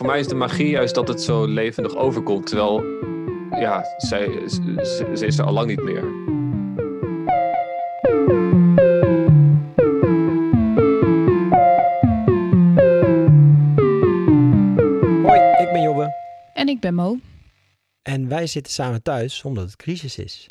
Voor mij is de magie juist dat het zo levendig overkomt. Terwijl, ja, zij, ze, ze is er al lang niet meer. Hoi, ik ben Jobbe. En ik ben Mo. En wij zitten samen thuis omdat het crisis is.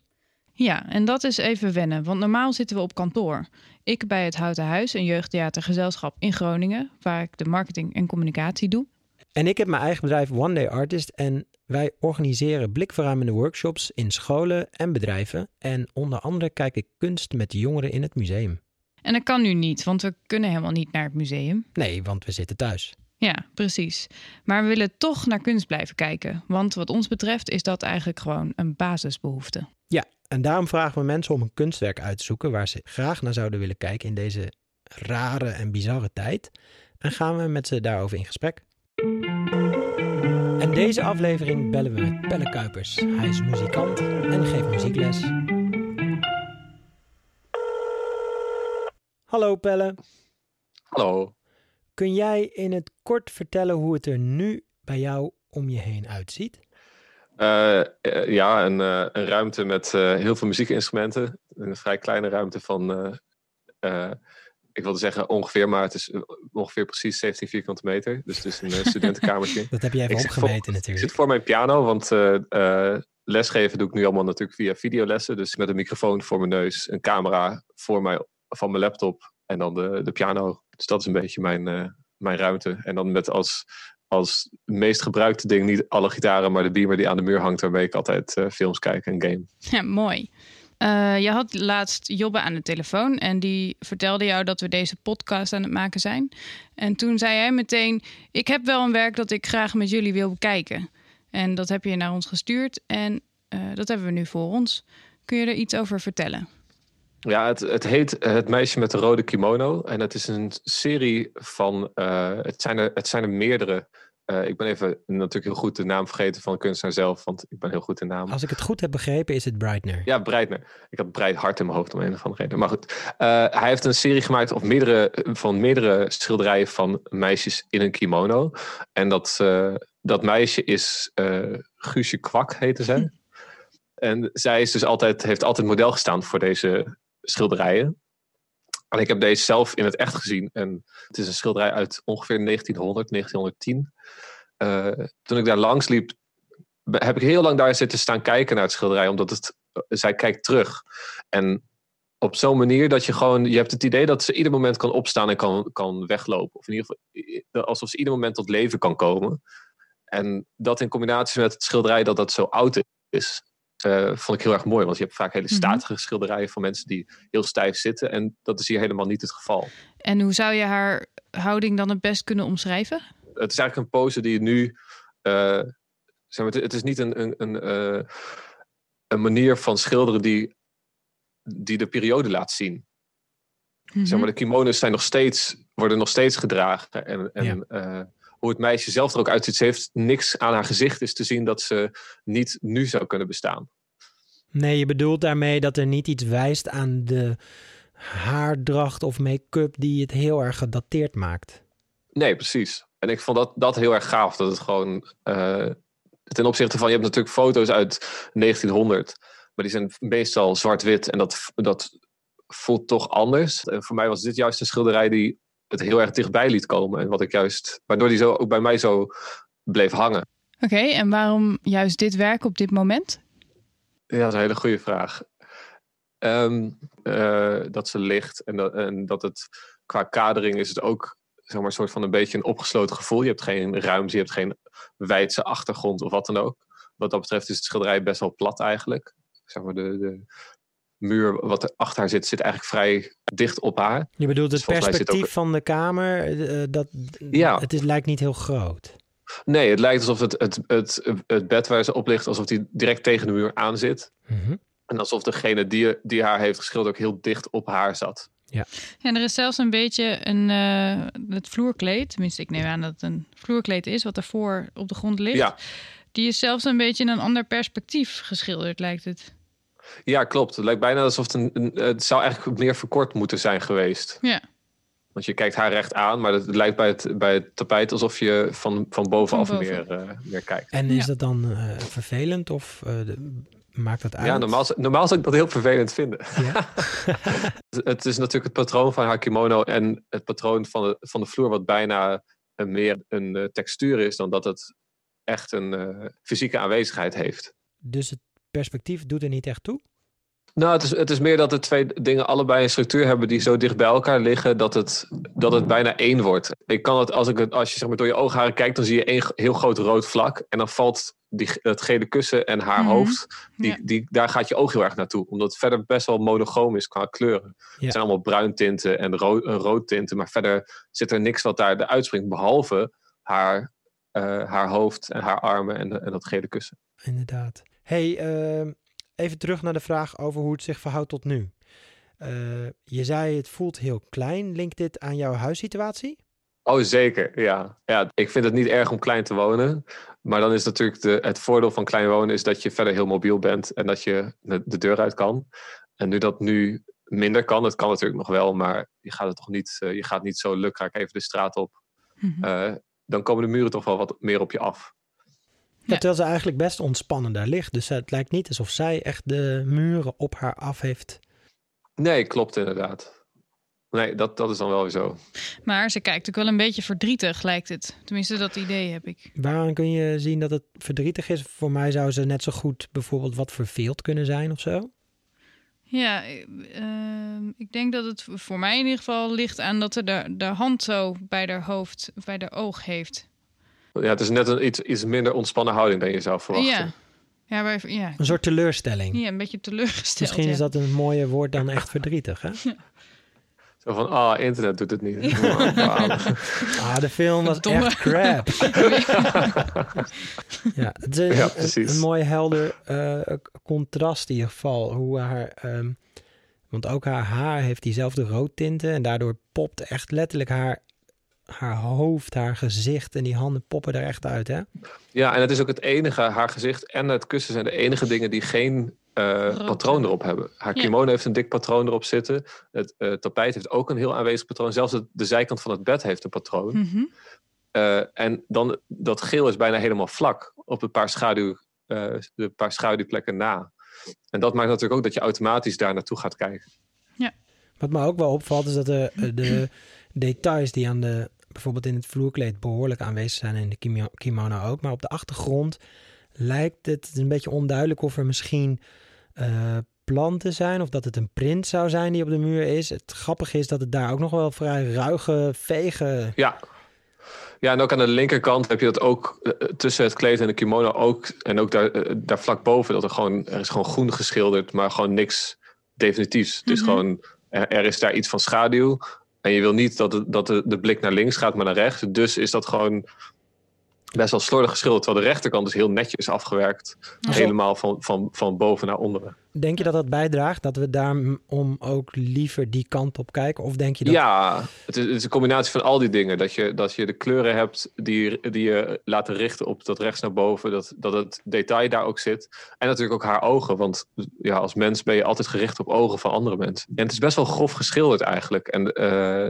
Ja, en dat is even wennen, want normaal zitten we op kantoor. Ik bij het Houten Huis, een jeugdtheatergezelschap in Groningen, waar ik de marketing en communicatie doe. En ik heb mijn eigen bedrijf One Day Artist en wij organiseren blikverruimende workshops in scholen en bedrijven. En onder andere kijk ik kunst met de jongeren in het museum. En dat kan nu niet, want we kunnen helemaal niet naar het museum. Nee, want we zitten thuis. Ja, precies. Maar we willen toch naar kunst blijven kijken, want wat ons betreft is dat eigenlijk gewoon een basisbehoefte. Ja, en daarom vragen we mensen om een kunstwerk uit te zoeken waar ze graag naar zouden willen kijken in deze rare en bizarre tijd. En gaan we met ze daarover in gesprek. En deze aflevering bellen we met Pelle Kuipers. Hij is muzikant en geeft muziekles. Hallo Pelle, Hallo. kun jij in het kort vertellen hoe het er nu bij jou om je heen uitziet? Eh, eh, ja, een, eh, een ruimte met heel veel muziekinstrumenten. Een vrij kleine ruimte van, ik wilde zeggen ongeveer, maar het is eh, ongeveer precies 17 vierkante meter. Dus het is een eh, studentenkamertje. Dat heb je even Ik opgemeten Ik natuurlijk. zit voor mijn piano, want eh, eh, lesgeven doe ik nu allemaal natuurlijk via videolessen. Dus met een microfoon voor mijn neus, een camera voor mij, van mijn laptop en dan de, de piano. Dus dat is een beetje mijn, eh, mijn ruimte. En dan met als, als meest gebruikte ding niet alle gitaren, maar de beamer die aan de muur hangt, waarmee ik altijd eh, films kijk en game. Ja, mooi. Eh, je had laatst Jobbe aan de telefoon en die vertelde jou dat we deze podcast aan het maken zijn. En toen zei hij meteen: Ik heb wel een werk dat ik graag met jullie wil bekijken. En dat heb je naar ons gestuurd en eh, dat hebben we nu voor ons. Kun je er iets over vertellen? Ja, het, het heet Het meisje met de rode kimono. En het is een serie van. eh, het, zijn er, het zijn er meerdere. Eh, ik ben even natuurlijk heel goed de naam vergeten van de kunstenaar zelf, want ik ben heel goed in namen. Als ik het goed heb begrepen, is het Breitner. Ja, Breitner. Ik had Breit hart in mijn hoofd om een of andere reden. Maar goed, Eh, hij heeft een serie gemaakt of meerdere, van meerdere schilderijen van meisjes in een kimono. En dat, eh, dat meisje is Guusje Kwak, heette zij. En zij is dus altijd, heeft altijd model gestaan voor deze schilderijen. En ik heb deze zelf in het echt gezien. En het is een schilderij uit ongeveer 1900, 1910. Eh, toen ik daar langs liep, heb ik heel lang daar zitten staan kijken naar het schilderij. Omdat het, zij kijkt terug. En op zo'n manier dat je gewoon... Je hebt het idee dat ze ieder moment kan opstaan en kan, kan weglopen. Of in ieder geval alsof ze ieder moment tot leven kan komen. En dat in combinatie met het schilderij dat dat zo oud is... eh, vond ik heel erg mooi. Want je hebt vaak hele Mhm. statige schilderijen van mensen die heel stijf zitten. En dat is hier helemaal niet het geval. En hoe zou je haar houding dan het best kunnen omschrijven? het is eigenlijk een pose die je nu. eh, zeg maar, het- is niet een, een, een, eh, een manier van schilderen die, die de periode laat zien. Zeg maar, de kimono's zijn nog steeds, worden nog steeds gedragen. En, en Ja. Hoe het meisje zelf er ook uitziet, ze heeft niks aan haar gezicht, is te zien dat ze niet nu zou kunnen bestaan. Nee, je bedoelt daarmee dat er niet iets wijst aan de haardracht of make-up die het heel erg gedateerd maakt. Nee, precies. En ik vond dat, dat heel erg gaaf. Dat het gewoon eh, ten opzichte van, je hebt natuurlijk foto's uit 1900, maar die zijn meestal zwart-wit en dat, dat voelt toch anders. En voor mij was dit juist een schilderij die het heel erg dichtbij liet komen. En wat ik juist, waardoor die zo ook bij mij zo bleef hangen. Oké, en waarom juist dit werk op dit moment? Ja, dat is een hele goede vraag. Ehm, eh, dat ze ligt en dat, en dat het qua kadering is het ook zeg maar, een soort van een beetje een opgesloten gevoel. Je hebt geen ruimte, je hebt geen wijdse achtergrond of wat dan ook. Wat dat betreft is het schilderij best wel plat eigenlijk. Zeg maar de, de muur wat er achter haar zit, zit eigenlijk vrij dicht op haar. Je bedoelt het Dus perspectief ook- van de kamer, eh, dat, Ja. het is, lijkt niet heel groot. Nee, het lijkt alsof het, het, het, het bed waar ze op ligt, alsof die direct tegen de muur aan zit. Mhm. En alsof degene die, die haar heeft geschilderd ook heel dicht op haar zat. En er is zelfs een beetje een, eh, het vloerkleed, tenminste ik neem aan dat het een vloerkleed is, wat ervoor op de grond ligt. Ja. Die is zelfs een beetje in een ander perspectief geschilderd, lijkt het. Ja, klopt. Het lijkt bijna alsof het een, een- het zou eigenlijk meer verkort moeten zijn geweest. Ja. Want je kijkt haar recht aan, maar het lijkt bij het, bij het tapijt alsof je van, van bovenaf Van boven. meer, eh, meer kijkt. En is Ja. dat dan eh, vervelend of eh, de- maakt dat uit? Ja, normaal, normaal zou ik dat heel vervelend vinden. Ja? Het is natuurlijk het patroon van haar kimono en het patroon van de, van de vloer, wat bijna een, meer een eh, textuur is dan dat het echt een eh, fysieke aanwezigheid heeft. Dus het perspectief doet er niet echt toe? Nou, het is, het is meer dat de twee dingen allebei een structuur hebben die zo dicht bij elkaar liggen dat het, dat het bijna één wordt. Ik kan het, als, ik het, als je zeg maar, door je oogharen kijkt, dan zie je één heel groot rood vlak. En dan valt die, het gele kussen en haar Mhm. hoofd, die, Ja. die, daar gaat je oog heel erg naartoe. Omdat het verder best wel monochroom is qua kleuren. Het zijn allemaal bruintinten en ro eh, roodtinten. Maar verder zit er niks wat daar uitspringt, behalve haar, eh, haar hoofd en haar armen en, en dat gele kussen. Inderdaad. Hey, ehm, even terug naar de vraag over hoe het zich verhoudt tot nu. Eh, je zei het voelt heel klein. Linkt dit aan jouw huissituatie? Oh, zeker. Ja. ja, ik vind het niet erg om klein te wonen. Maar dan is natuurlijk de, het voordeel van klein wonen is dat je verder heel mobiel bent en dat je de, de deur uit kan. En nu dat nu minder kan, het kan natuurlijk nog wel, maar je gaat het toch niet, eh, je gaat niet zo lukraak even de straat op. Mhm. Eh, dan komen de muren toch wel wat meer op je af. Ja. Terwijl ze eigenlijk best ontspannen daar ligt. Dus het lijkt niet alsof zij echt de muren op haar af heeft. Nee, klopt inderdaad. Nee, dat, dat is dan wel weer zo. Maar ze kijkt ook wel een beetje verdrietig, lijkt het. Tenminste, dat idee heb ik. Waaraan kun je zien dat het verdrietig is? Voor mij zou ze net zo goed bijvoorbeeld wat verveeld kunnen zijn of zo. Ja, eh, ehm, ik denk dat het voor mij in ieder geval ligt aan dat ze de, de hand zo bij haar hoofd, bij haar oog heeft. Ja, het is net een iets, iets minder ontspannen houding dan je zou verwachten. Ja. Ja, wij, ja. Een soort teleurstelling. ja, een beetje teleurgesteld. Misschien ja. is dat een mooier woord dan echt verdrietig, hè? Zo van, ah, internet doet het niet. Ah, de film was Domme. echt crap. ja, het is Ja, een, precies. een mooi helder eh, contrast in ieder geval. Hoe haar, ehm, want ook haar haar heeft diezelfde roodtinten en daardoor popt echt letterlijk haar, haar hoofd, haar gezicht en die handen poppen er echt uit, hè? Ja, en het is ook het enige, haar gezicht en het kussen zijn de enige dingen die geen eh, patroon erop hebben. Haar Ja. kimono heeft een dik patroon erop zitten. Het eh, tapijt heeft ook een heel aanwezig patroon. Zelfs het- de zijkant van het bed heeft een patroon. Mhm. Eh, en dan dat geel is bijna helemaal vlak op een paar, schaduw, eh, de paar schaduwplekken na. En dat maakt natuurlijk ook dat je automatisch daar naartoe gaat kijken. Wat me ook wel opvalt is dat de, de details die aan de, bijvoorbeeld in het vloerkleed behoorlijk aanwezig zijn en in de kimo- kimono ook. Maar op de achtergrond lijkt het, een beetje onduidelijk of er misschien eh, planten zijn of dat het een print zou zijn die op de muur is. Het grappige is dat het daar ook nog wel vrij ruige vegen... Ja. Ja, en ook aan de linkerkant heb je dat ook eh, tussen het kleed en de kimono ook. En ook daar, eh, daar vlak boven, dat er gewoon, er is gewoon groen geschilderd, maar gewoon niks definitiefs. Het is Mhm. gewoon, er, er is daar iets van schaduw. En je wil niet dat, het, dat de, de blik naar links gaat, maar naar rechts. Dus is dat gewoon best wel slordig geschilderd. Terwijl de rechterkant is heel netjes afgewerkt. Ja. Helemaal van, van, van boven naar onderen. Denk je dat dat bijdraagt dat we daarom ook liever die kant op kijken? Of denk je dat... Ja, het is, het is een combinatie van al die dingen. Dat je, dat je de kleuren hebt die, die je laten richten op dat rechts naar boven. Dat, dat het detail daar ook zit. En natuurlijk ook haar ogen. Want ja, als mens ben je altijd gericht op ogen van andere mensen. En het is best wel grof geschilderd eigenlijk. En eh,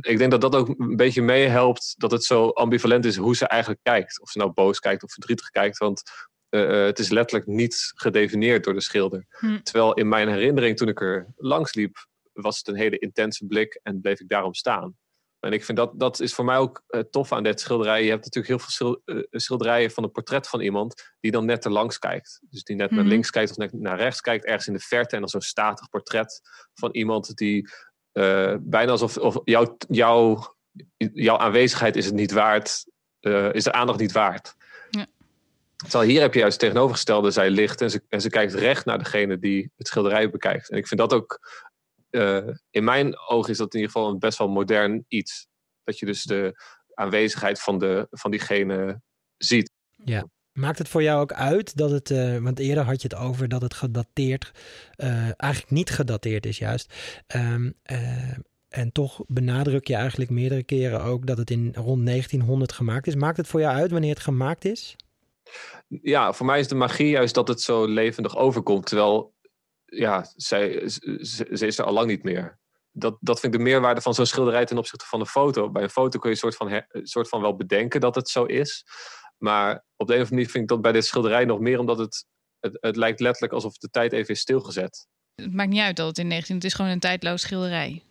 ik denk dat dat ook een beetje meehelpt dat het zo ambivalent is hoe ze eigenlijk kijkt. Of ze nou boos kijkt of verdrietig kijkt. Want eh, eh, het is letterlijk niet gedefinieerd door de schilder. Hm. Terwijl in mijn herinnering toen ik er langs liep, was het een hele intense blik en bleef ik daarom staan. En ik vind dat, dat is voor mij ook eh, tof aan dit schilderij. Je hebt natuurlijk heel veel schil- schilderijen van een portret van iemand die dan net erlangs kijkt. Dus die net naar Mhm. links kijkt of net naar rechts kijkt, ergens in de verte. En dan zo'n statig portret van iemand die eh, bijna alsof of jouw, jouw, jouw aanwezigheid is het niet waard, eh, is de aandacht niet waard. Ja. Terwijl hier heb je juist tegenovergestelde. Zij ligt en ze, en ze kijkt recht naar degene die het schilderij bekijkt. En ik vind dat ook, eh, in mijn ogen is dat in ieder geval een best wel modern iets. Dat je dus de aanwezigheid van, de, van diegene ziet. Maakt het voor jou ook uit dat het, eh, want eerder had je het over dat het gedateerd, eh, eigenlijk niet gedateerd is juist. Ehm, eh, en toch benadruk je eigenlijk meerdere keren ook dat het in rond 1900 gemaakt is. Maakt het voor jou uit wanneer het gemaakt is? Ja, voor mij is de magie juist dat het zo levendig overkomt. Terwijl, ja, zij, ze, is er al lang niet meer. dat, dat vind ik de meerwaarde van zo'n schilderij ten opzichte van een foto. Bij een foto kun je soort van, soort van wel bedenken dat het zo is. Maar op de een of andere manier vind ik dat bij dit schilderij nog meer, omdat het, het, het lijkt letterlijk alsof de tijd even is stilgezet. Het maakt niet uit dat het in 19... Het is gewoon een tijdloos schilderij.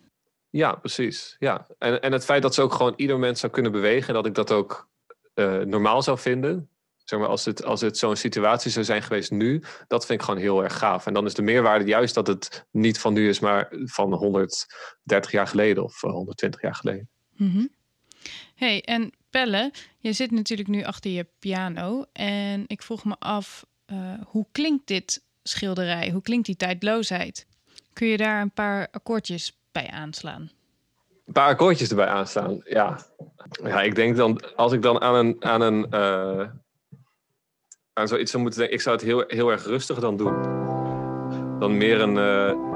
Ja, precies. Ja. En, en het feit dat ze ook gewoon ieder mens zou kunnen bewegen, dat ik dat ook eh, normaal zou vinden. Zeg maar, als het, als het zo'n situatie zou zijn geweest nu, dat vind ik gewoon heel erg gaaf. En dan is de meerwaarde juist dat het niet van nu is, maar van 130 jaar geleden of eh, 120 jaar geleden. Mhm. hey, en Je zit natuurlijk nu achter je piano. En ik vroeg me af, eh, hoe klinkt dit schilderij? Hoe klinkt die tijdloosheid? Kun je daar een paar akkoordjes bij aanslaan? Een paar akkoordjes erbij aanstaan, ja. Ja, ik denk dan, als ik dan aan een, aan een, eh, aan zoiets zou moeten denken, ik zou het heel, heel erg rustig dan doen. Dan meer een, eh,